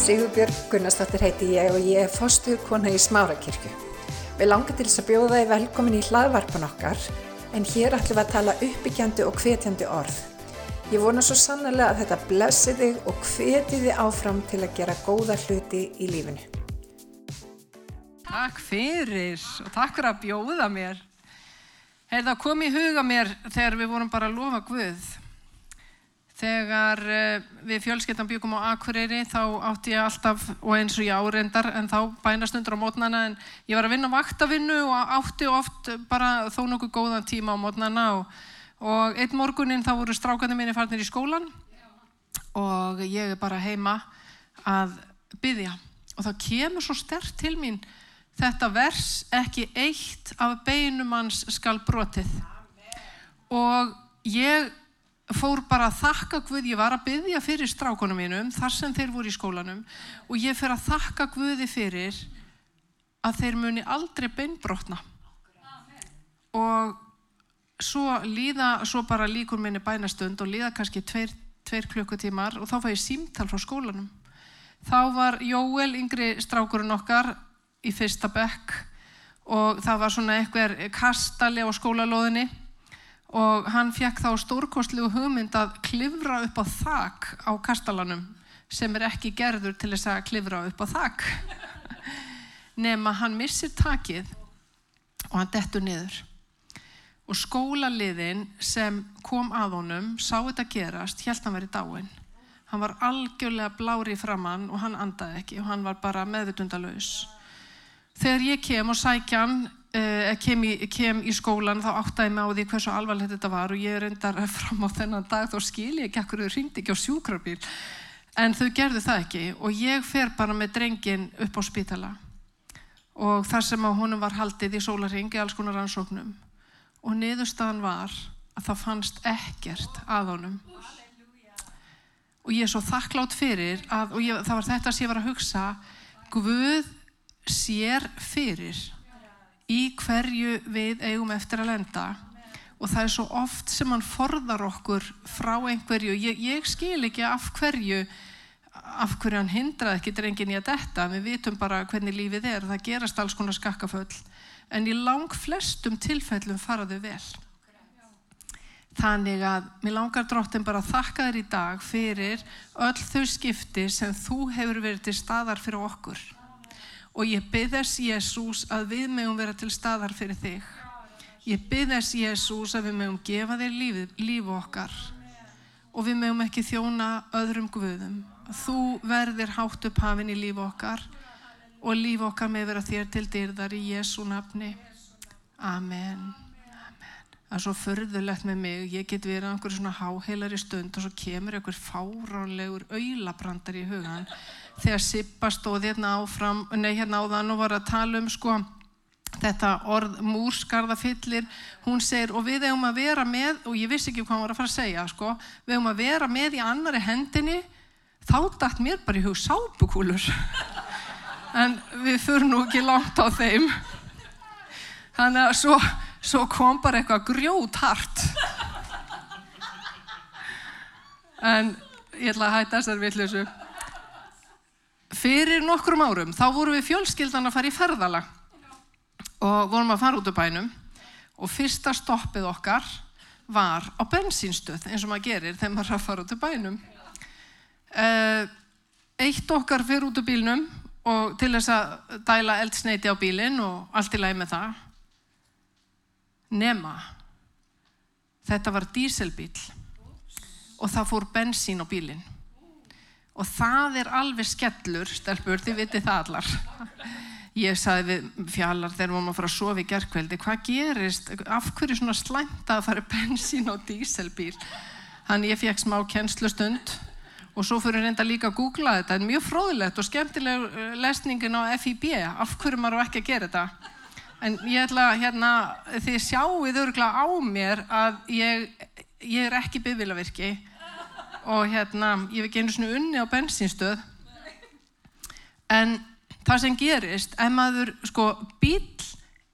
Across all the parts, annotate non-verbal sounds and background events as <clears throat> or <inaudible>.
Sigurbjörg Gunnarsdóttir heiti ég og ég er fostuð kona í Smárakirkju. Við langar til þess að bjóða þið velkomin í hlaðvarpan okkar en hér ætlum við að tala uppbyggjandi og hvetjandi orð. Ég vona svo sannlega að þetta blessi þig og hveti þið áfram til að gera góða hluti í lífinu. Takk fyrir og takk fyrir að bjóða mér. Hefði það komið í huga mér þegar við vorum bara að lofa Guð Þegar uh, við fjölskyttan byggum á Akureyri þá átti ég alltaf, og eins og ég árendar, en þá bænastundur á mótnana, en ég var að vinna vaktavinnu og átti oft bara þó nokkuð góðan tíma á mótnana og, og einn morgunin þá voru strákandi minni farnir í skólan og ég er bara heima að byggja. Og þá kemur svo stert til mín þetta vers ekki eitt af beinum hans skal brotið. Og ég fór bara að þakka Guði, ég var að byggja fyrir strákunum mínum þar sem þeir voru í skólanum og ég fer að þakka Guði fyrir að þeir muni aldrei beinbrotna. Og svo líða, svo bara líkur minni bænastund og líða kannski tveir, tveir klukkutímar og þá fæ ég símtal frá skólanum. Þá var Jóel, yngri strákurinn okkar í fyrsta bekk og það var svona eitthvað kastali á skólalóðinni og hann fekk þá stórkostlegu hugmynd að klifra upp á þak á kastalanum sem er ekki gerður til þess að klifra upp á þak <laughs> nema hann missir takið og hann dettur niður. Og skólaliðin sem kom að honum sá þetta gerast, held hann verið dáin. Hann var algjörlega blári framann og hann andaði ekki og hann var bara meðutundalauðs þegar ég kem og sækja hann Uh, kem, í, kem í skólan þá áttaði mig á því hversu alvarlegt þetta var og ég reyndar <laughs> fram á þennan dag þá skil ég ekki ekkur þau ringdi ekki á sjúkrarbíl en þau gerðu það ekki og ég fer bara með drengin upp á spítala. Og þar sem að honum var haldið í sólaringi alls konar ansóknum og niðurstaðan var að það fannst ekkert að honum. Og ég er svo þakklátt fyrir að, og ég, það var þetta sem ég var að hugsa Guð sér fyrir í hverju við eigum eftir að lenda. Og það er svo oft sem hann forðar okkur frá einhverju. Ég, ég skil ekki af hverju af hverju hann hindraði ekki drengin í að detta. Við vitum bara hvernig lífið er. Það gerast alls konar skakkaföll. En í lang flestum tilfellum faraðu vel. Þannig að mér langar dróttin bara að þakka þér í dag fyrir öll þau skipti sem þú hefur verið til staðar fyrir okkur og ég þess Jésús að við mögum vera til staðar fyrir þig. Ég þess Jésús að við mögum gefa þér lífið, lífu okkar og við mögum ekki þjóna öðrum guðum. Þú verðir hátt upp hafinn í lífu okkar og lífu okkar með vera þér til dyrðar í Jésú nafni. Amen. Það er svo förðulegt með mig, ég get verið á einhverju svona háheilari stund og svo kemur einhver fáránlegur auðlabrandar í hugan þegar Sippa stóð hérna áfram, nei hérna áðan og var að tala um sko þetta orð múrskarðafyllir, hún segir og við hefum að vera með, og ég vissi ekki hvað hann var að fara að segja sko, við hefum að vera með í annari hendinni, þá dætt mér bara í hug sápukúlur, <laughs> en við fyrir nú ekki langt á þeim, þannig að svo svo kom bara eitthvað grjót hart en ég ætla að hætta þessar vittlösu fyrir nokkrum árum þá vorum við fjölskyldan að fara í ferðala og vorum að fara út á bænum og fyrsta stoppið okkar var á bensínstöð eins og maður gerir þegar maður að fara út á bænum. Eh, eitt okkar fyrir út á bílnum og til þess að dæla eldsneiti á bílinn og allt í lagi með það nema þetta var díselbíl og það fór bensín á bílinn. Og það er alveg skellur stelpur, þið vitið það allar. Ég sagði við fjallar þegar við varum að sofa í gerðkveldi hvað gerist, af hverju svona slæmt að fara bensín á díselbíl þannig ég fekk smá kennslustund og svo fyrir reynda líka að googla þetta. En mjög fróðilegt og skemmtileg lesningin á FIB af hverju maður ekki að gera þetta En ég ætla hérna, þið sjáuð öruglega á mér að ég, ég er ekki byggvilavirki og hérna, ég hef ekki einu svona unni á bensinstöð. En það sem gerist, ef maður, sko, bíl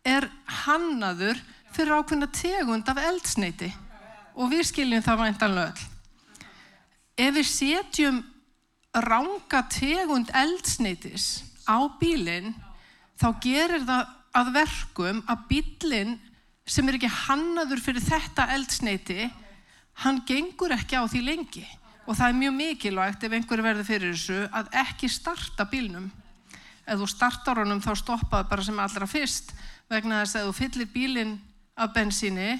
er hannaður fyrir ákveðna tegund af eldsneiti og við skiljum það væntanlega öll. Ef við setjum ranga tegund eldsneitis á bílinn þá gerir það að verkum að bílinn sem er ekki hannaður fyrir þetta eldsneiti hann gengur ekki á því lengi. Og það er mjög mikilvægt ef einhverju verður fyrir þessu að ekki starta bílnum. Ef þú startar honum þá stoppaðu bara sem allra fyrst. Vegna þess að þú fyllir bílinn af bensíni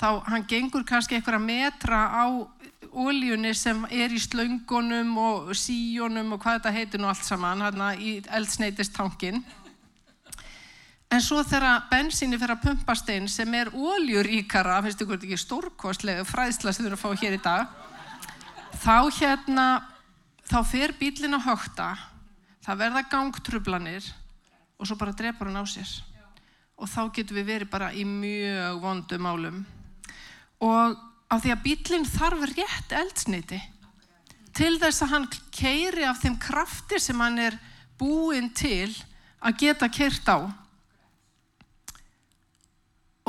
þá hann gengur kannski einhverja metra á ólíunni sem er í slöngunum og síjónum og hvað þetta heitir nú allt saman hérna í eldsneitistankin en svo þegar bensíni fyrir að pumpast inn sem er óljuríkara finnst ykkur ekki stórkostlega fræðsla sem þú eru að fá hér í dag þá hérna þá fer bílin að högta það verða gangtrublanir og svo bara drepar hann á sér. Og þá getur við verið bara í mjög vondum álum og af því að bílinn þarf rétt eldsneiti til þess að hann keiri af þeim krafti sem hann er búinn til að geta keirt á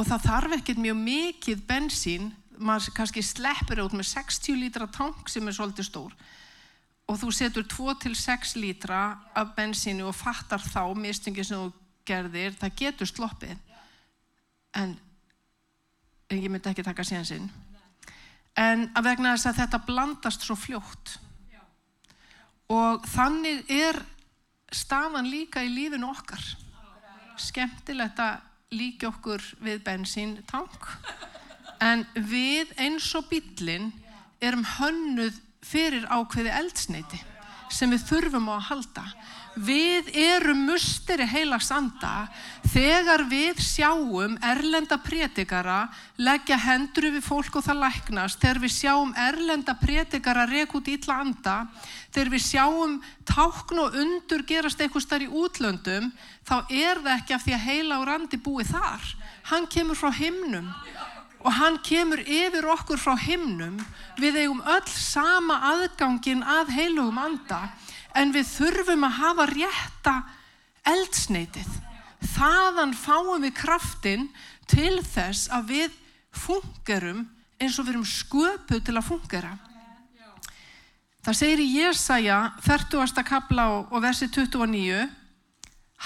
og það þarf ekkert mjög mikið bensín. Maður kannski sleppur út með 60 lítra tank sem er svolítið stór. Og þú setur 2-6 lítra af bensínu og fattar þá mistingi sem þú gerðir, það getur sloppið. En ég myndi ekki taka síðan sinn. En að vegna þess að þetta blandast svo fljótt. Og þannig er stafan líka í lífinu okkar. Skemmtilegt að líka okkur við bensíntank. En við eins og bílinn erum hönnuð fyrir ákveði eldsneiti sem við þurfum á að halda Við erum musteri heilags anda þegar við sjáum erlenda prétikara leggja hendur við fólk og það læknast, þegar við sjáum erlenda prétikara rek út ítla anda, þegar við sjáum tákn og undur gerast eitthvað starf í útlöndum, þá er það ekki af því að heila og randi búið þar. Hann kemur frá himnum og hann kemur yfir okkur frá himnum. Við eigum öll sama aðgangin að heilugum anda en við þurfum að hafa rétta eldsneitið. Þaðan fáum við kraftin til þess að við fungerum eins og við erum sköpuð til að fungera. Það segir í Jésaja 40. kapla og versi 29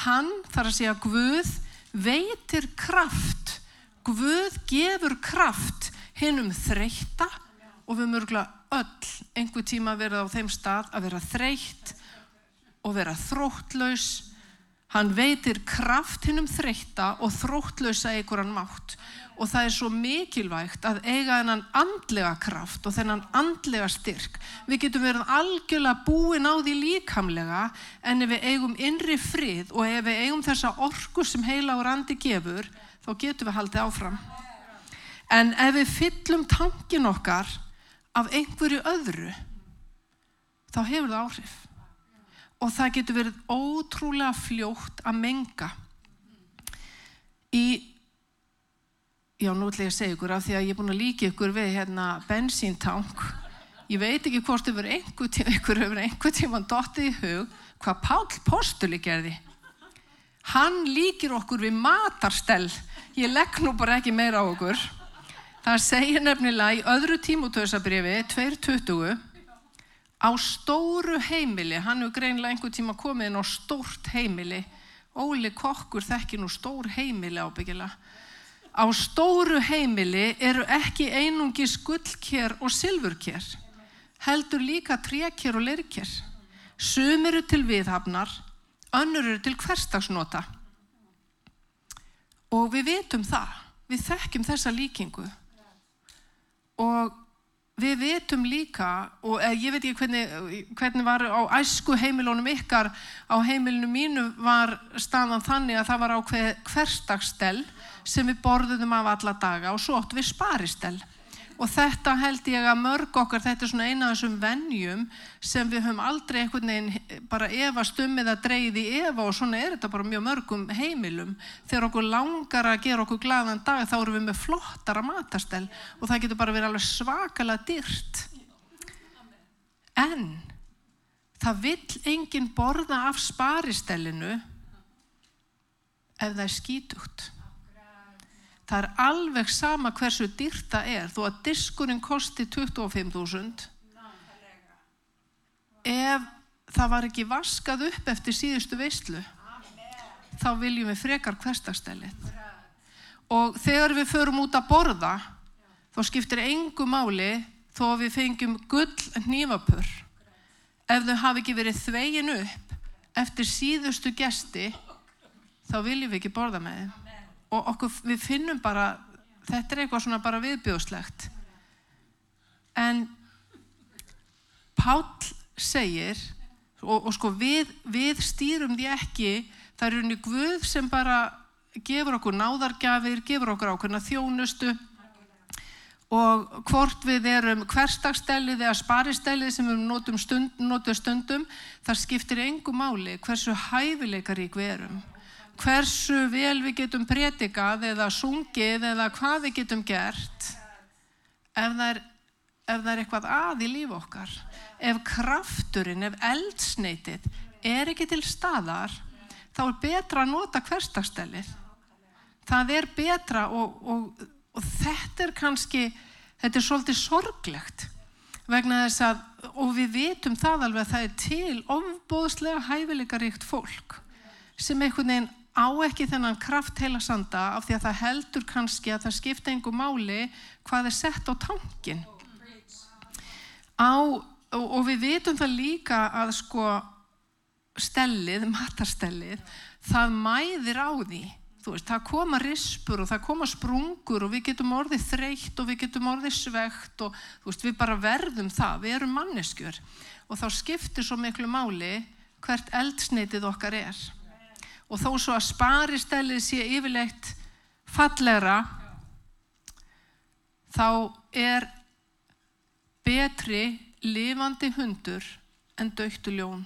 Hann þarf að segja Guð veitir kraft Guð gefur kraft hinnum þreita og við mörgla öll einhver tíma verið á þeim stað að vera þreytt og vera þróttlaus. Hann veitir kraft hinnum þreytta og þróttlausa einhverjan mátt og það er svo mikilvægt að eiga þennan andlega kraft og þennan andlega styrk. Við getum verið algjörlega búin á því líkamlega en ef við eigum innri frið og ef við eigum þessa orku sem heila og randi gefur þá getum við haldið áfram. En ef við fyllum tankin okkar af einhverju öðru þá hefur það áhrif. Og það getur verið ótrúlega fljótt að menga í já nú ætla ég að segja ykkur af því að ég er búin að líka ykkur við hérna bensíntank. Ég veit ekki hvort ykkur einhver tíma ykkur hefur einhver <laughs> tíma dottið í hug hvað Pál Postuli gerði. Hann líkir okkur við matarstell. Ég legg nú bara ekki meira á okkur Það segir nefnilega í öðru tímutöðsabrifi 2.20 á stóru heimili, hann hefur greinlega einhver tíma komið inn á stórt heimili, Óli Kokkur þekkir nú stór heimili ábyggilega. Á stóru heimili eru ekki einungi skullkér og silfurkér, heldur líka trékér og leirkér. Sum eru til viðhafnar, önnur eru til hverstagsnota. Og við vitum það, við þekkjum þessa líkingu og við veitum líka og eh, ég veit ekki hvernig, hvernig var á æsku heimilónum ykkar á heimilinu mínu var staðan þannig að það var á hverstagsstell sem við borðum af alla daga og svo ótt við sparistell og þetta held ég að mörg okkar, þetta er svona eina af þessum vennjum sem við höfum aldrei einhvern veginn bara efast um eða dreyði efa og svona er þetta bara mjög mörgum heimilum. Þegar okkur langar að gera okkur glaðan dag þá erum við með flottara matastel og það getur bara verið alveg svakalega dyrt. En það vill enginn borða af sparistellinu ef það er skítugt. Það er alveg sama hversu dýrt það er. Þó að diskurinn kosti 25.000 ef það var ekki vaskað upp eftir síðustu veistlu þá viljum við frekar hverstagstælið og þegar við förum út að borða þá skiptir engu máli þó að við fengjum gull nývapur ef þau hafi ekki verið þvegin upp eftir síðustu gesti þá viljum við ekki borða með þeim og okkur, við finnum bara þetta er eitthvað svona bara viðbjóðslegt. En Pál segir og, og sko við, við stýrum því ekki það er unni Guð sem bara gefur okkur náðargjafir, gefur okkur ákveðna þjónustu. Og hvort við erum hverstagstellið eða sparistellið sem við notum stund, notum stundum, það skiptir engu máli hversu hæfileikarík við erum, hversu vel við getum pretikað eða sungið eða hvað við getum gert ef það er, ef það er eitthvað að í líf okkar, ef krafturinn, ef eldsneitið er ekki til staðar, þá er betra að nota hverstagstellið það er betra og, og, og þetta er kannski, þetta er svolítið sorglegt vegna þess að, og við vitum það alveg að það er til ofbóðslega hæfileikaríkt fólk sem einhvern veginn á ekki þennan kraft heila sanda af því að það heldur kannski að það skipta einhver máli hvað er sett á tankin á, og, og við vitum það líka að sko stellið, matarstellið það mæðir á því. Veist, það koma rispur og það koma sprungur og við getum orðið þreytt og við getum orðið svegt og veist, við bara verðum það, við erum manneskjör og þá skiptir svo miklu máli hvert eldsneitið okkar er og þó svo að sparistellið sé yfirleitt fallera þá er betri lifandi hundur en döktu ljón.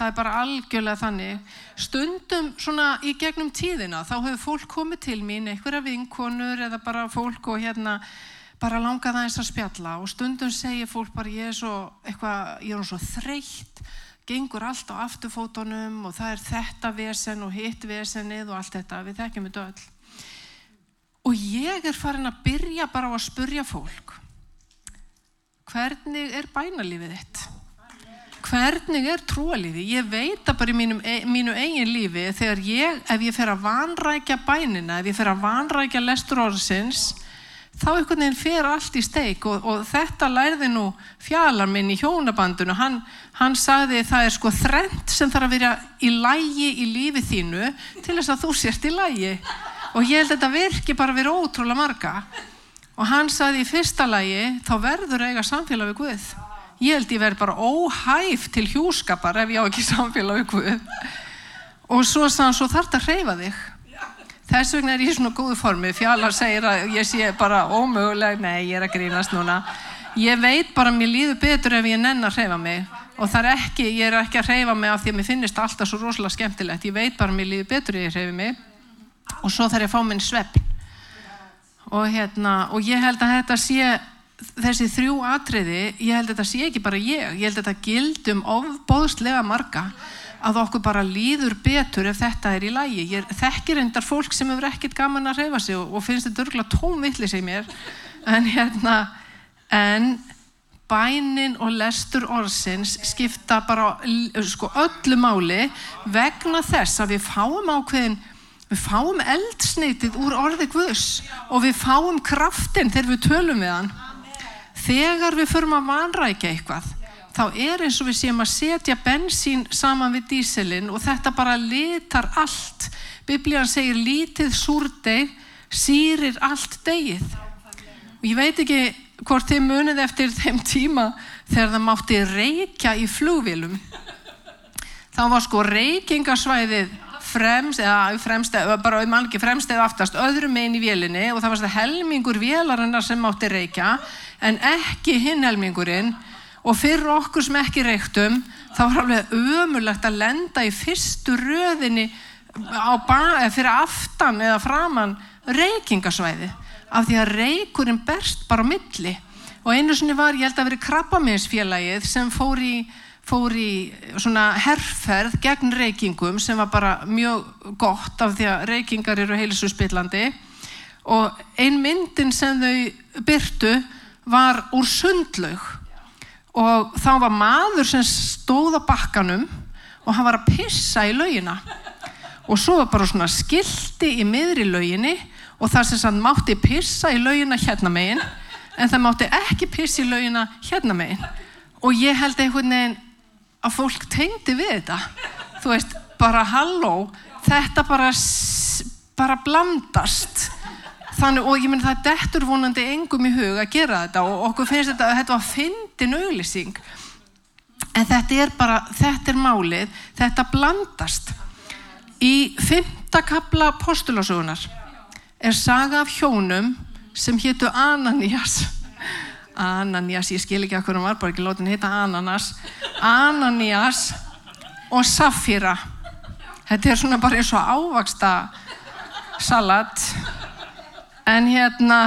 Það er bara algjörlega þannig. Stundum svona í gegnum tíðina þá hefur fólk komið til mín, einhverja vinkonur eða bara fólk og hérna bara langað aðeins að spjalla. Og stundum segir fólk bara ég er svo eitthvað, ég er svo þreytt, gengur allt á afturfótonum og það er þetta vesen og hitt vesenið og allt þetta, við þekkjum þetta öll. Og ég er farin að byrja bara á að spurja fólk, hvernig er bænalífið þitt? hvernig er trúalífi? Ég veit að bara í mínum, e, mínu eigin lífi þegar ég, ef ég fer að vanrækja bænina, ef ég fer að vanrækja lestur orðsins, þá einhvern veginn fer allt í steik og, og þetta lærði nú fjalar minn í hjónabandunu, hann, hann sagði það er sko þrent sem þarf að vera í lægi í lífi þínu til þess að þú sért í lægi og ég held að þetta virki bara að vera ótrúlega marga. Og hann sagði í fyrsta lægi þá verður eiga samfélag við Guð. Ég held ég verði bara óhæf til hjúskapar ef ég á ekki samfélag ykkur og svo sann svo þarf þetta að hreyfa þig þess vegna er ég svona góðu formi. Fjallar segir að ég sé bara ómöguleg. Nei ég er að grínast núna. Ég veit bara að mér líður betur ef ég nenn að hreyfa mig. Og það er ekki, ég er ekki að hreyfa mig af því að mér finnist alltaf svo rosalega skemmtilegt. Ég veit bara að mér líður betur ef ég hreyfi mig. Og svo þarf ég að fá minn svepp og hérna og ég held að þetta sé þessi þrjú atriði, ég held að þetta sé ekki bara ég, ég held að þetta gildum ofbóðslega marga að okkur bara líður betur ef þetta er í lægi. Ég þekkir endar fólk sem hefur ekkert gaman að reyfa sig og, og finnst þetta örgulega tómvillig sem mér, en hérna, en bænin og lestur orðsins skipta bara sko, öllu máli vegna þess að við fáum ákveðin við fáum eldsneitið úr orði Guðs og við fáum kraftin þegar við tölum við hann þegar við förum að vanrækja eitthvað þá er eins og við séum að setja bensín saman við díselin og þetta bara litar allt. Biblíðan segir lítið súrdeg sírir allt degið og ég veit ekki hvort þið munið eftir þeim tíma þegar það mátti reykja í flugvilum þá var sko reykingasvæðið fremst, eða fremst, bara um alveg fremst eða aftast öðrum einn í vélinni og það var helmingur vélarinnar sem mátti reykja en ekki hinhelmingurinn og fyrir okkur sem ekki reyktum þá var alveg ömulegt að lenda í fyrstu röðinni fyrir aftan eða framann reykingasvæði af því að reykurinn berst bara á milli. Og einu sinni var, ég held að veri krabbaminsfélagið sem fór í, fór í svona herrferð gegn reykingum sem var bara mjög gott af því að reykingar eru heilisuspillandi og ein myndin sem þau byrtu var úr sundlaug og þá var maður sem stóð á bakkanum og hann var að pissa í laugina. Og svo var bara svona skildi í miðri lauginni og það sem hann mátti pissa í laugina hérna megin en það mátti ekki pissa í laugina hérna megin. Og ég held einhvern veginn að fólk tengdi við þetta. Þú veist, bara halló þetta bara bara blandast þannig, og ég minn það dettur vonandi engum í hug að gera þetta og okkur finnst þetta að þetta var fyndin auglýsing. En þetta er bara, þetta er málið þetta blandast. Í fymta kapla postulásögunar er saga af hjónum sem héttu Ananías Ananías, ég skil ekki að hvernig var bara ekki lótin hitta Ananas. Ananías og Safira. Þetta er svona bara eins og ávaksta salat en hérna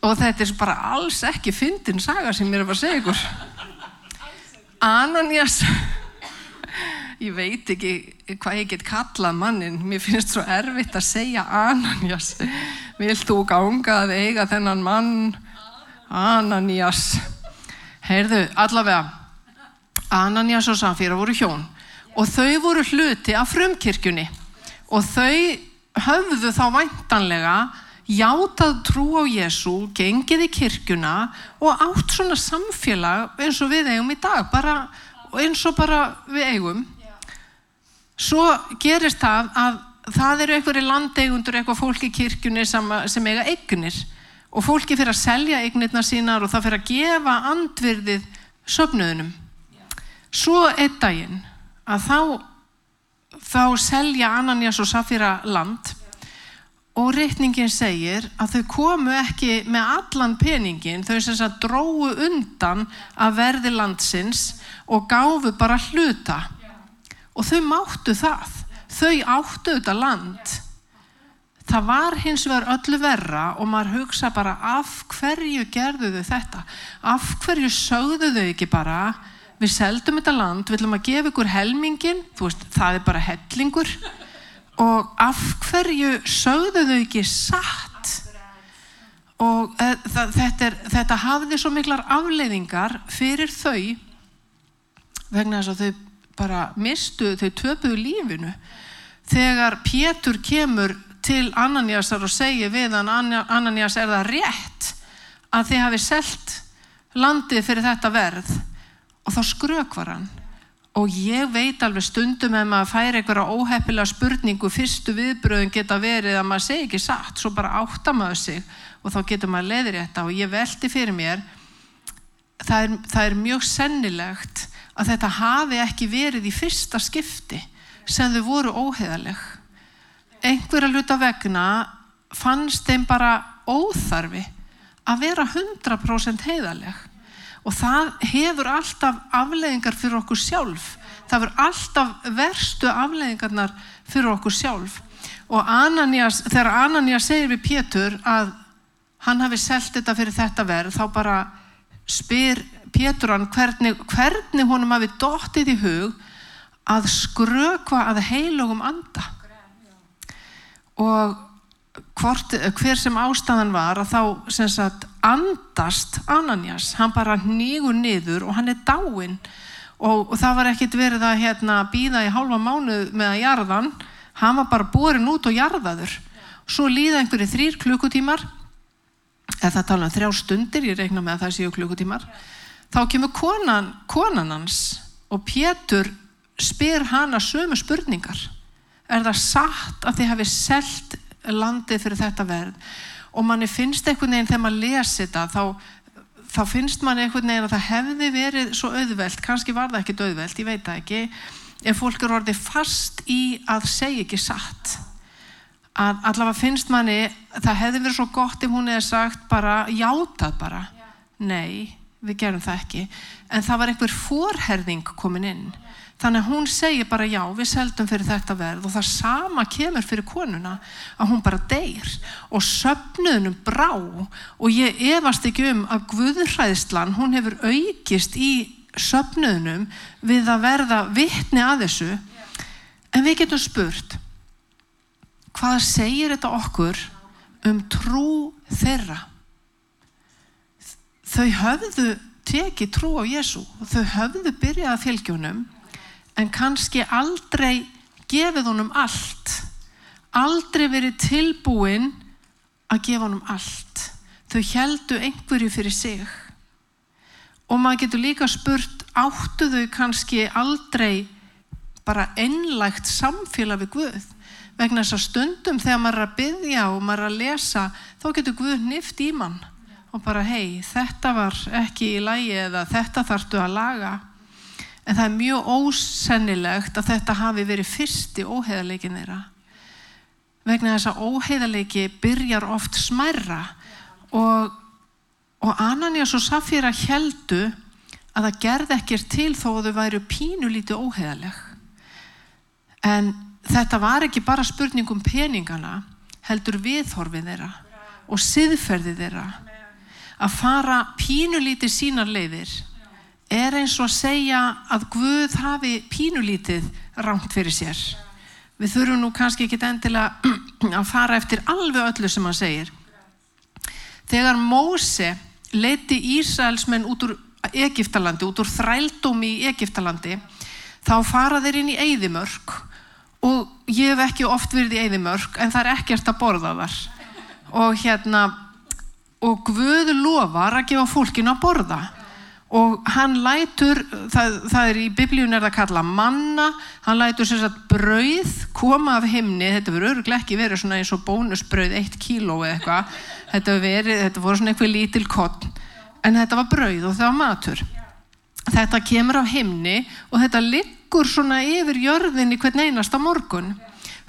og þetta er bara alls ekki fyndin saga sem ég er að segja ykkur. Ananias ég veit ekki hvað ég get kallað mannin mér finnst svo erfitt að segja Ananias. Vilt þú ganga að eiga þennan mann? Ananias. Heyrðu, allavega Ananias og Safira voru hjón. Og þau voru hluti af frumkirkjunni. Og þau höfðu þá væntanlega játað trú á Jésu, gengið í kirkjuna og átt svona samfélag eins og við eigum í dag, bara, eins og bara við eigum. Svo gerist það að það eru einhverju landeigundur, eitthvað fólk í kirkjunni sem, sem eiga eignir og fólki fyrir að selja eignirna sínar og það fyrir að gefa andvirðið söfnuðunum. Svo einn daginn að þá þá selja Ananias og Safira land og reikningin segir að þau komu ekki með allan peningin, þau sem að dróðu undan að verði landsins og gáfu bara hluta. Og þau máttu það. Þau áttu þetta land. Það var hins vegar öllu verra og maður hugsa bara af hverju gerðu þau þetta? Af hverju sögðu þau ekki bara við seldum þetta land, við ætlum að gefa ykkur helmingin, þú veist, það er bara hellingur. Og af hverju sögðu þau ekki satt? Og e, það, þetta, er, þetta hafði svo miklar afleiðingar fyrir þau vegna þess að þau bara mistu, þau töpuðu lífinu. Þegar Pétur kemur til Ananiasar og segir við hann Ananias er það rétt að þið hafi selgt landið fyrir þetta verð og þá skrökvar hann. Og ég veit alveg stundum ef maður fær einhverja óheppilega spurningu fyrstu viðbröðum geta verið að maður segi ekki satt, svo bara átta maður sig. Og þá getur maður leðir þetta og ég veldi fyrir mér það er, það er mjög sennilegt að þetta hafi ekki verið í fyrsta skipti sem þau voru óheðaleg einhverja luta vegna fannst þeim bara óþarfi að vera 100% heiðaleg og það hefur alltaf afleðingar fyrir okkur sjálf. Það hefur alltaf verstu afleðingarnar fyrir okkur sjálf. Og Ananias, þegar Ananias segir við Pétur að hann hafi selgt þetta fyrir þetta verð þá bara spyr Pétur hann hvernig, hvernig honum hafi dóttið í hug að skrökva að heilugum anda. Og hvort, hver sem ástæðan var að þá sem sagt andast Ananias, hann bara nýgur niður og hann er dáinn. Og, og það var ekkit verið að hérna, býða í hálfa mánuð með að jarðan. Hann var bara borin út og jarðaður. Svo líða einhverju þrýr klukkutímar. Eða tala um þrjá stundir? Ég reikna með að það séu klukkutímar. Þá kemur konan, konan hans og Pétur spyr hana sömu spurningar. Er það satt að þið hafi selgt landið fyrir þetta verð. Og manni finnst einhvern veginn þegar maður lesi þetta þá, þá finnst manni einhvern veginn að það hefði verið svo auðvelt, kannski var það ekkit auðvelt, ég veit það ekki ef fólk eru orðið fast í að segja ekki satt. Að allavega finnst manni það hefði verið svo gott ef hún hefði sagt bara játað bara. Nei, við gerum það ekki. En það var einhver forherðing komin inn Þannig að hún segir bara já, við seldum fyrir þetta verð. Og það sama kemur fyrir konuna að hún bara deyr. Og söpnuðunum brá. Og ég efast ekki um að Guðræðslan, hún hefur aukist í söpnuðunum við að verða vittni að þessu. En við getum spurt hvað segir þetta okkur um trú þeirra? þau höfðu tekið trú á Jésu og þau höfðu byrjað að fylgjónum en kannski aldrei gefið honum allt. Aldrei verið tilbúin að gefa honum allt. Þau heldu einhverju fyrir sig. Og maður getur líka spurt áttu þau kannski aldrei bara einlægt samfélag við Guð? Vegna þess að stundum þegar maður er að byggja og maður er að lesa þá getur Guð nift í mann og bara hei þetta var ekki í lægi eða þetta þartu að laga en það er mjög ósennilegt að þetta hafi verið fyrsti óheðarleikin þeirra. Vegna þess að óheðarleiki byrjar oft smærra. Og, og Ananias og Safira heldu að það gerði ekkert til þó að þau væru pínulítið óheðaleg en þetta var ekki bara spurningum peningana heldur viðhorfið þeirra og siðferðið þeirra að fara pínulítið sínar leiðir er eins og að segja að Guð hafi pínulítið rámt fyrir sér. Við þurfum nú kannski ekki endilega <clears throat> að fara eftir alveg öllu sem hann segir. Þegar Móse leiti Ísraelsmenn út úr Egiptalandi, út úr þrældómi í Egiptalandi þá fara þeir inn í Eidimörk og ég hef ekki oft verið í Eidimörk en það er ekkert að borða þar. Og hérna og Guð lofar að gefa fólkinu að borða og hann lætur, það, það er í biblíun er það að kalla manna, hann lætur sér að brauð koma af himni, þetta verður öruglega ekki verið svona eins og bónusbrauð, eitt kíló eða eitthvað, þetta verið, þetta voru svona eitthvað lítil kottn, en þetta var brauð og það var matur. Þetta kemur af himni og þetta liggur svona yfir jörðinni hvern einasta morgun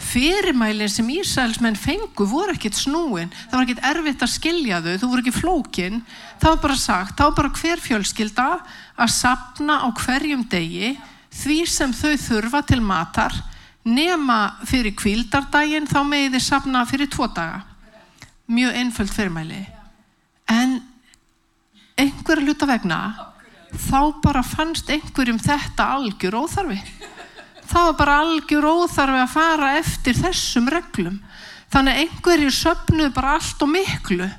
fyrirmælinn sem Ísælsmenn fengu voru ekkert snúin, það var ekkert erfitt að skilja þau, þú voru ekki flókin. Var bara sagt, var bara hver fjölskylda að sapna á hverjum degi því sem þau þurfa til matar. Nema fyrir kvildardaginn þá meði þið sapna fyrir tvo daga. Mjög einföld fyrirmæli. En einhverja hluta vegna þá bara fannst einhverjum þetta algjör óþarfi það var bara algjör óþarfi að fara eftir þessum reglum. Þannig að einhverjir söpnuð bara allt og miklu.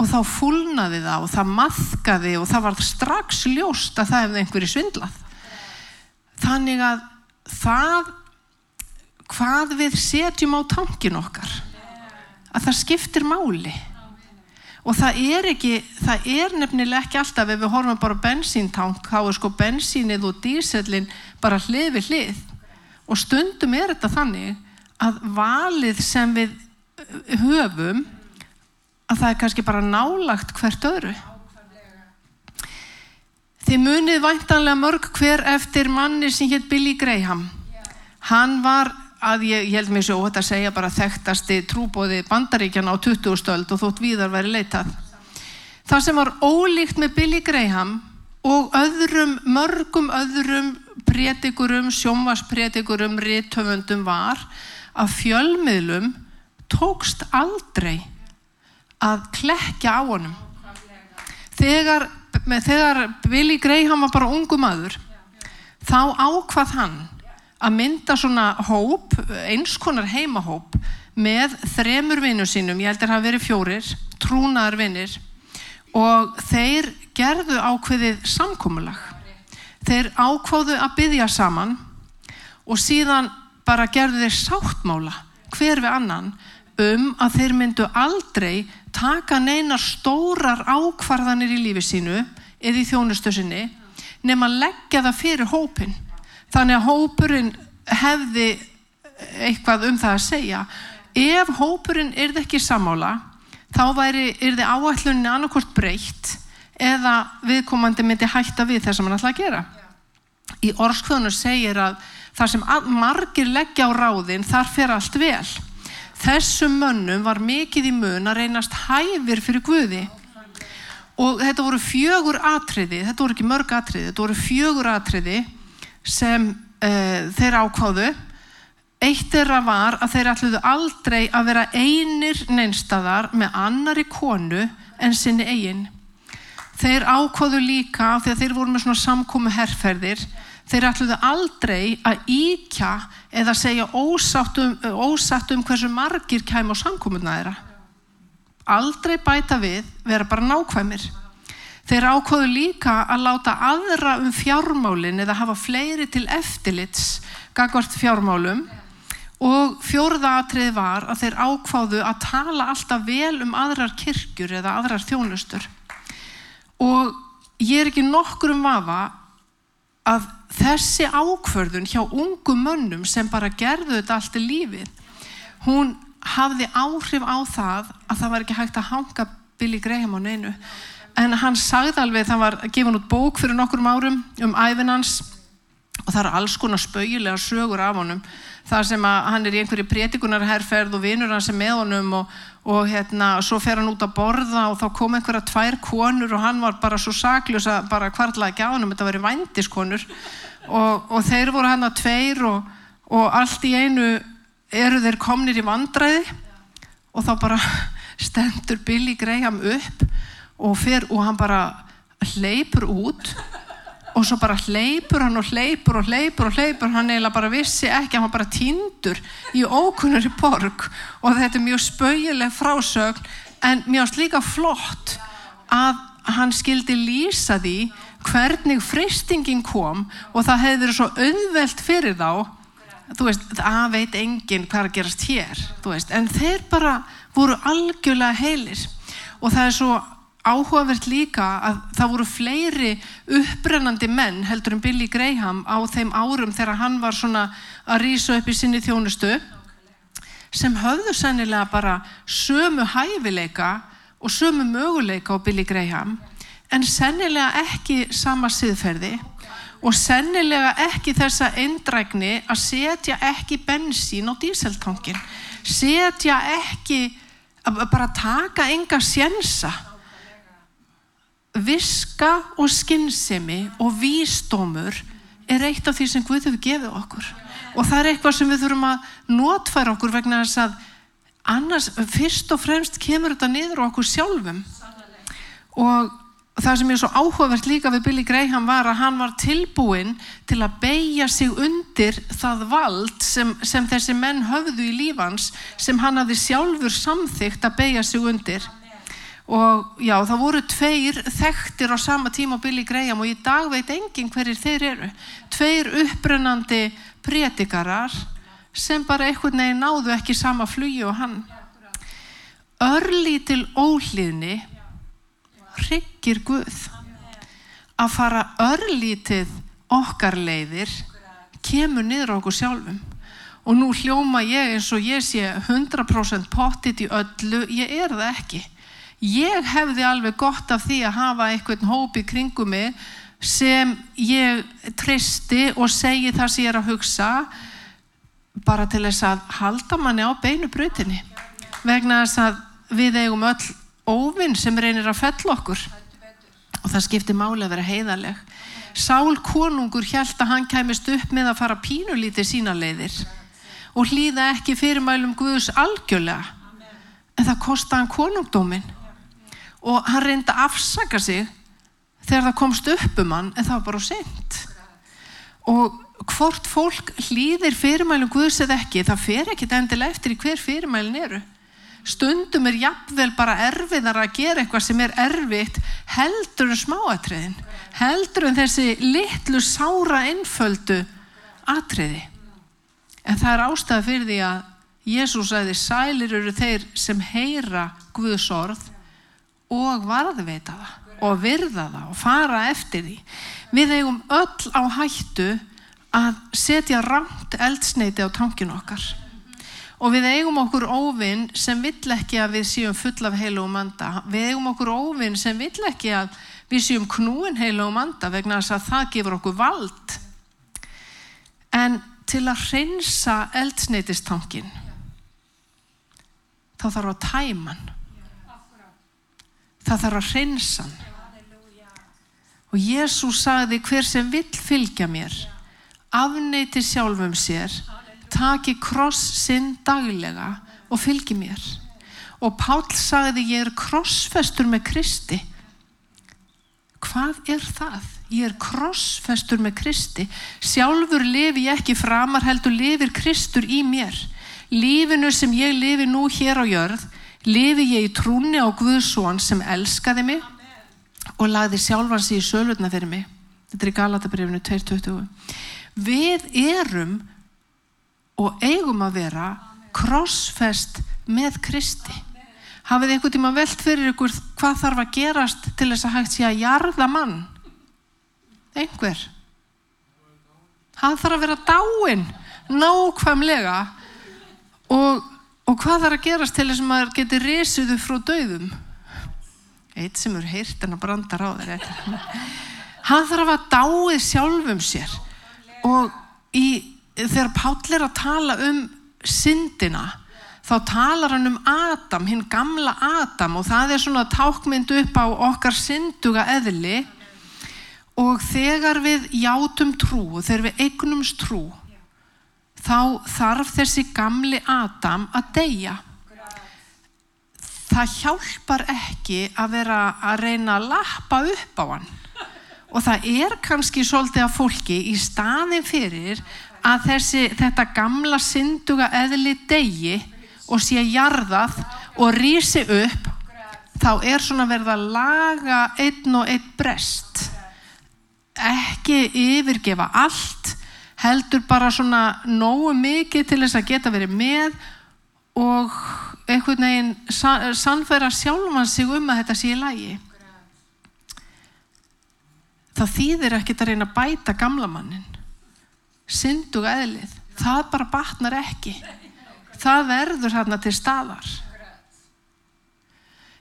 Og þá fúlnaði það og það maðkaði og það var strax ljóst að það hefði einhverjir svindlað. Þannig að það hvað við setjum á tankin okkar að það skiptir máli og það er ekki, það er nefnilega ekki alltaf ef við horfum bara bensíntank þá er sko bensínið og dísellin bara hlið við hlið. Og stundum er þetta þannig að valið sem við uh, höfum að það er kannski bara nálagt hvert öðru. Þið munið væntanlega mörg hver eftir manni sem hétt Billy Graham. Hann var að ég, ég held mér svo óhætt að segja bara þekktasti trúbóði bandaríkjana á 20. stöld og þótt viðar veri leitað. Það sem var ólíkt með Billy Graham og öðrum, mörgum öðrum prétikurum, sjómasprétikurum, rítöfundum var að fjölmiðlum tókst aldrei að klekja á honum. Þegar, þegar Billy Graham var bara ungu maður, þá ákvað hann að mynda svona hóp, eins konar heimahóp með þremur vinnu sínum, ég held að það hafi verið fjórir, trúnaðar vinnir og þeir gerðu ákveðið samkómulag. Þeir ákváðu að byggja saman og síðan bara gerðu þeir sáttmála hver við annan um að þeir myndu aldrei taka neina stórar ákvarðanir í lífi sínu eða í þjónustu sinni nema leggja það fyrir hópin þannig að hópurinn hefði eitthvað um það að segja. Ef hópurinn yrði ekki samála þá væri, yrði áætluninni annarkort breytt eða viðkomandi myndi hætta við þess að mann ætla að gera. Í orskvöðunum segir að þar sem margir leggja á ráðin þar fer allt vel. Þessum mönnum var mikið í mun að reynast hæfir fyrir Guði. Og þetta voru fjögur atriði, þetta voru ekki mörg atriði, þetta voru fjögur atriði sem uh, þeir ákváðu. Eitt er að var að þeir ætluðu aldrei að vera einir neinstadar með annari konu en sinni eigin. Þeir ákváðu líka þegar þeir voru með svona samkómu herrferðir þeir ætluðu aldrei að íkja eða segja ósatt um, ósatt um hversu margir kæm á samkómuna þeirra. Aldrei bæta við vera bara nákvæmir Þeir ákváðu líka að láta aðra um fjármálin eða hafa fleiri til eftirlits gagvart fjármálum og fjórða atrið var að þeir ákváðu að tala alltaf vel um aðrar kirkjur eða aðrar þjónustur. Og ég er ekki nokkur um vafa að þessi ákvörðun hjá ungum mönnum sem bara gerðu þetta allt í lífið, hún hafði áhrif á það að það var ekki hægt að hanga Billy Graham á neinu. En hann sagði alveg, það var gefin út bók fyrir nokkur árum um æfinans og það er alls konar spauilega sögur af honum. Það sem að hann er í einhverju prétikunarherrferð og vinur hans er með honum og, og hérna, svo fer hann út að borða og þá kom einhverja tvær konur og hann var bara svo sakljus að bara hvartlaði ekki á honum, þetta veri vændiskonur. Og, og þeir voru hann að tveir og, og allt í einu eru þeir komnir í vandræði. Og þá bara <laughs> stendur Billy Graham upp og, fer, og hann bara hleypur út og svo bara hleypur hann og hleypur og hleypur og hleypur. Hann eiginlega bara vissi ekki hann bara týndur í ókunnur í borg. Og þetta er mjög spauileg frásögn en mjög líka flott að hann skildi lýsa því hvernig fristingin kom og það hefði verið svo auðvelt fyrir þá. Þú veist, það veit enginn hvað að gerast hér, þú veist, en þeir bara voru algjörlega heilir. Og það er svo áhugavert líka að það voru fleiri upprennandi menn heldur en Billy Graham á þeim árum þegar hann var svona að rýsa upp í sinni þjónustu sem höfðu sennilega bara sömu hæfileika og sömu möguleika á Billy Graham en sennilega ekki sama siðferði og sennilega ekki þessa eindrækni að setja ekki bensín á díseltankin setja ekki bara taka enga sjensa viska og skinnsemi og vísdómur er eitt af því sem Guð hefur gefið okkur. Og það er eitthvað sem við þurfum að notfæra okkur vegna þess að annars fyrst og fremst kemur þetta niður okkur sjálfum. Og það sem er svo áhugavert líka við Billy Graham var að hann var tilbúin til að beigja sig undir það vald sem, sem þessi menn höfðu í lífans sem hann hafði sjálfur samþygt að beigja sig undir og já það voru tveir þekktir á sama tíma á Billy Graham og í dag veit enginn hverjir þeir eru. Tveir upprennandi prétikarar sem bara einhvern veginn náðu ekki sama flugi og hann. Örlítil ólíðni hryggir Guð. Að fara örlítið okkar leiðir kemur niður okkur sjálfum. Og nú hljóma ég eins og ég sé 100% pottit í öllu. Ég er það ekki ég hefði alveg gott af því að hafa einhvern hópi kringum mig sem ég tristi og segi það sem ég er að hugsa bara til þess að halda manni á beinu brutinni vegna þess að við eigum öll óvinn sem reynir að fell okkur. Og það skiptir máli að vera heiðaleg Sál konungur held að hann kæmist upp með að fara pínulítið sína leiðir og hlýða ekki fyrirmælum Guðs algjörlega. En það kosti hann konungdómin og hann reyndi að afsaka sig þegar það komst upp um hann en það var bara sent og hvort fólk hlýðir fyrirmælum Guðs eða ekki það fer ekki endilega eftir í hver fyrirmælin eru. Stundum er jafnvel bara erfiðar að gera eitthvað sem er erfitt heldur en smáatriðin heldur en þessi litlu sára einföldu atriði. En það er ástæða fyrir því að Jésús aðeins sælir eru þeir sem heyra Guðs orð og varðveita það og virða það og fara eftir því. Við eigum öll á hættu að setja rámt eldsneiti á tankin okkar. Og við eigum okkur óvinn sem vill ekki að við séum full af heilu og manda. Við eigum okkur óvinn sem vill ekki að við séum knúin heilu og manda vegna þess að það gefur okkur vald. En til að hreinsa eldsneitistankin þá þarf að tæman það þarf að hreinsan og Jésús sagði hver sem vill fylgja mér afneiti sjálfum sér taki kross sinn daglega og fylgi mér. Og Pál sagði ég er krossfestur með Kristi. Hvað er það? Ég er krossfestur með Kristi. Sjálfur lifi ég ekki framar heldur lifir Kristur í mér. Lífinu sem ég lifi nú hér á jörð, lifi ég í trúni á Guðsson sem elskaði mig og lagði sjálfan sig í sölutna fyrir mig. Þetta er í Galatabrifinu 2.20. Við erum og eigum að vera krossfest með Kristi. Hafið einhvern tíma velt fyrir ykkur hvað þarf að gerast til þess að hægt sé að jarða mann? Einhver. Hann þarf að vera dáinn nákvæmlega og, og hvað þarf að gerast til þess að maður geti risuðu frá döðum? Eitt sem eru heyrt en að branda á þeir. Hann þarf að dáið sjálfum sér og í, þegar Páll er að tala um syndina þá talar hann um Adam, hinn gamla Adam og það er svona tákmynd upp á okkar synduga eðli og þegar við játum trú og þegar við eignumst trú þá þarf þessi gamli Adam að deyja. Það hjálpar ekki að vera að reyna að lappa upp á hann. Og það er kannski svolítið að fólki í staðin fyrir að þessi, þetta gamla synduga eðli degi og sé jarðað og rýsi upp þá er svona verið að laga einn og einn brest. Ekki yfirgefa allt heldur bara svona nógu mikið til þess að geta verið með og einhvern veginn sannfæra sjálfan sig um að þetta sé í lægi það þýðir ekkert að reyna að bæta gamla mannin syndug eðlið. Það bara batnar ekki. Það verður hérna til staðar.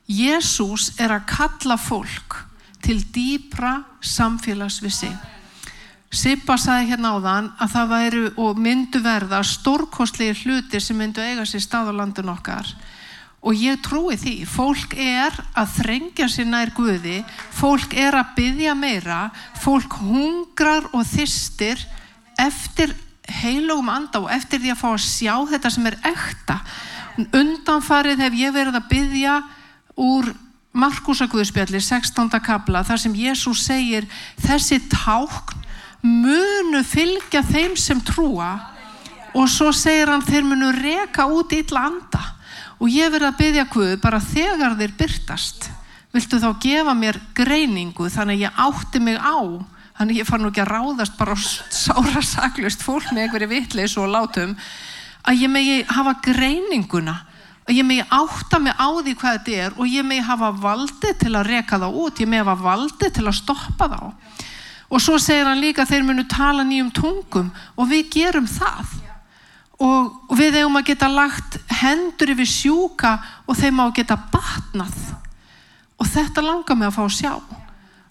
Jésús er að kalla fólk til dýpra samfélags Sippa sagði hérna á þann að það væru og myndu verða stórkostlegir hlutir sem myndu eiga sér stað á landun okkar og ég trúi því, fólk er að þrengja sér nær Guði, fólk er að byggja meira, fólk hungrar og þystir eftir heilugum anda og eftir því að fá að sjá þetta sem er ekta undanfarið hef ég verið að byggja úr Markusakvöðspjalli 16. kabla þar sem Jésús segir þessi tákn munu fylgja þeim sem trúa. Og svo segir hann þeir munu reka út illa anda. Og ég verið að byggja Guð bara þegar þeir byrtast viltu þá gefa mér greiningu? Þannig að ég átti mig á. Þannig ég far nú ekki að ráðast bara sára saklust fólk með einhverju vitleis og látum. Að ég megi hafa greininguna. Að ég megi átta mig á því hvað þetta er og ég megi hafa valdi til að reka þá út, ég megi hafa valdi til að stoppa þá og svo segir hann líka þeir munu tala nýjum tungum og við gerum það. Og við hefum að geta lagt hendur yfir sjúka og þeim á að geta batnað. Og þetta langar mig að fá að sjá.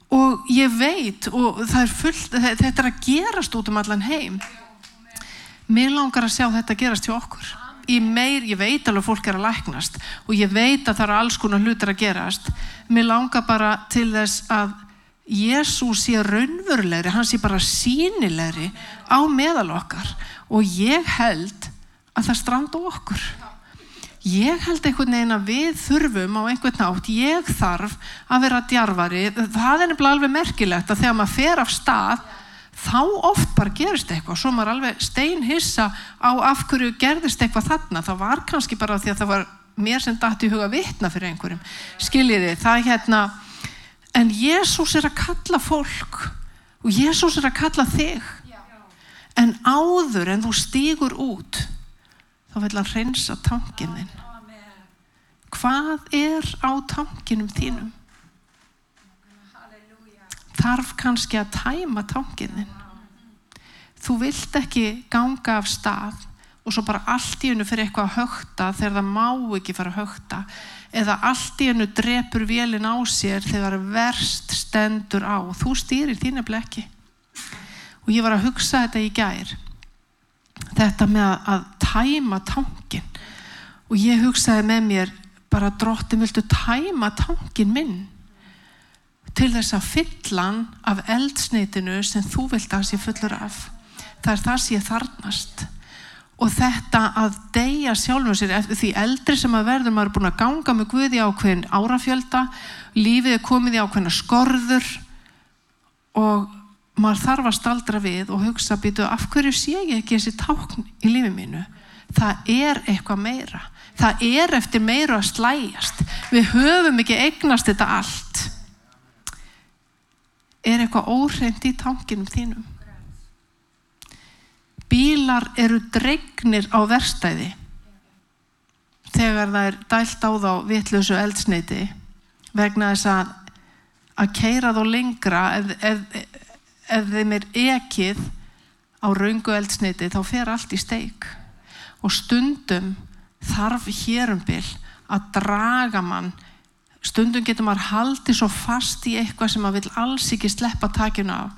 Og ég veit og er fullt, þetta er að gerast út um allan heim. Mér langar að sjá þetta gerast hjá okkur. Ég, meir, ég veit alveg að fólk er að læknast og ég veit að það eru alls konar hlutir að gerast. Mér langar bara til þess að Jésús sé raunverulegri hann sé bara sínilegri á meðal okkar og ég held að það stranda okkur. Ég held einhvern veginn að við þurfum á einhvern nátt, ég þarf að vera djarfari, það er nefnilega alveg merkilegt að þegar maður fer af stað þá oft bara gerist eitthvað. Svo maður alveg steinhissa á af hverju gerðist eitthvað þarna. Það var kannski bara því að það var mér sem dætti í huga vittna fyrir einhverjum. Skiljiði, það er hérna en Jésús er að kalla fólk og Jésús er að kalla þig. En áður en þú stýgur út þá vil hann reynsa tangininn hvað er á tanginum þínum? Þarf kannski að tæma tangininn þú vilt ekki ganga af stað og svo bara allt í hennu fyrir eitthvað að högta þegar það má ekki fara að högta eða allt í hennu drepur vélin á sér þegar verst stendur á. Þú stýrir þínu blekki. Og ég var að hugsa þetta í gær. Þetta með að tæma tankin og ég hugsaði með mér bara drottin viltu tæma tankin minn til þess að fyllan af eldsneitinu sem þú vilt að sé fullur af? Það er það sem ég þarnast og þetta að deyja sjálfum sér því eldri sem að verður maður er búin að ganga með Guði ákveðin árafjölda lífið er komið í ákveðina skorður og maður þarf að staldra við og hugsa býtu af hverju sé ég ekki þessi tákn í lífið mínu? Það er eitthvað meira. Það er eftir meira að slæjast við höfum ekki eignast þetta allt. Er eitthvað óhreint í tankinum þínum. Bílar eru dregnir á verstæði þegar það er dælt á þá vitlösu eldsneiti vegna þess að að keira þá lengra ef, ef, ef þeim er ekið á raungu eldsneiti þá fer allt í steik. Og stundum þarf hérumbil að draga mann. Stundum getur maður haldið svo fast í eitthvað sem maður vil alls ekki sleppa takjun af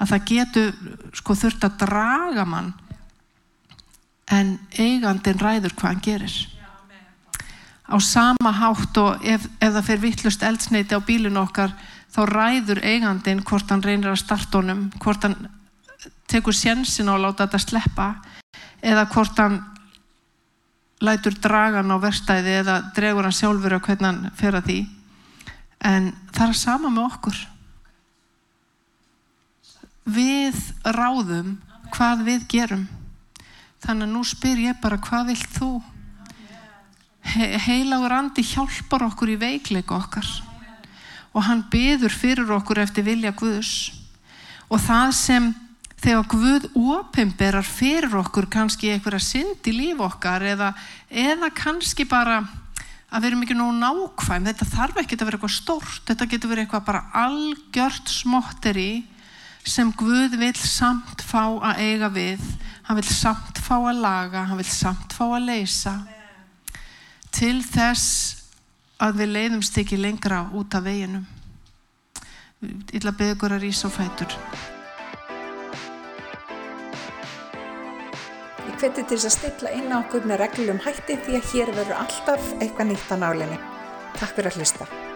að það getur sko þurft að draga mann en eigandin ræður hvað hann gerir. Á sama hátt og ef, ef það fer vittlust eldsneiti á bílinu okkar þá ræður eigandin hvort hann reynir að starta honum hvort hann tekur sjensin á að láta þetta sleppa eða hvort hann lætur dragan á verstæði eða dregur hann sjálfur að hvernig hann fer að því. En það er sama með okkur við ráðum hvað við gerum. Þannig að nú spyr ég bara hvað vilt þú? He heilagur andi hjálpar okkur í veikleika okkar. Og hann byður fyrir okkur eftir vilja Guðs. Og það sem þegar Guð ópimberar fyrir okkur kannski einhverja synd í líf okkar eða, eða kannski bara að við erum ekki nógu nákvæm þetta þarf ekki að vera eitthvað stórt þetta getur verið eitthvað bara algjört smotteri sem Guð vil samt fá að eiga við hann vil samt fá að laga hann vil samt fá að leysa til þess að við leiðumst ekki lengra út af veginum ég ætla að beða ykkur að rýsa á fætur Ég hveti til þess að stilla inn á okkur með reglum hætti því að hér verður alltaf eitthvað nýtt á nálinni. Takk fyrir að hlusta.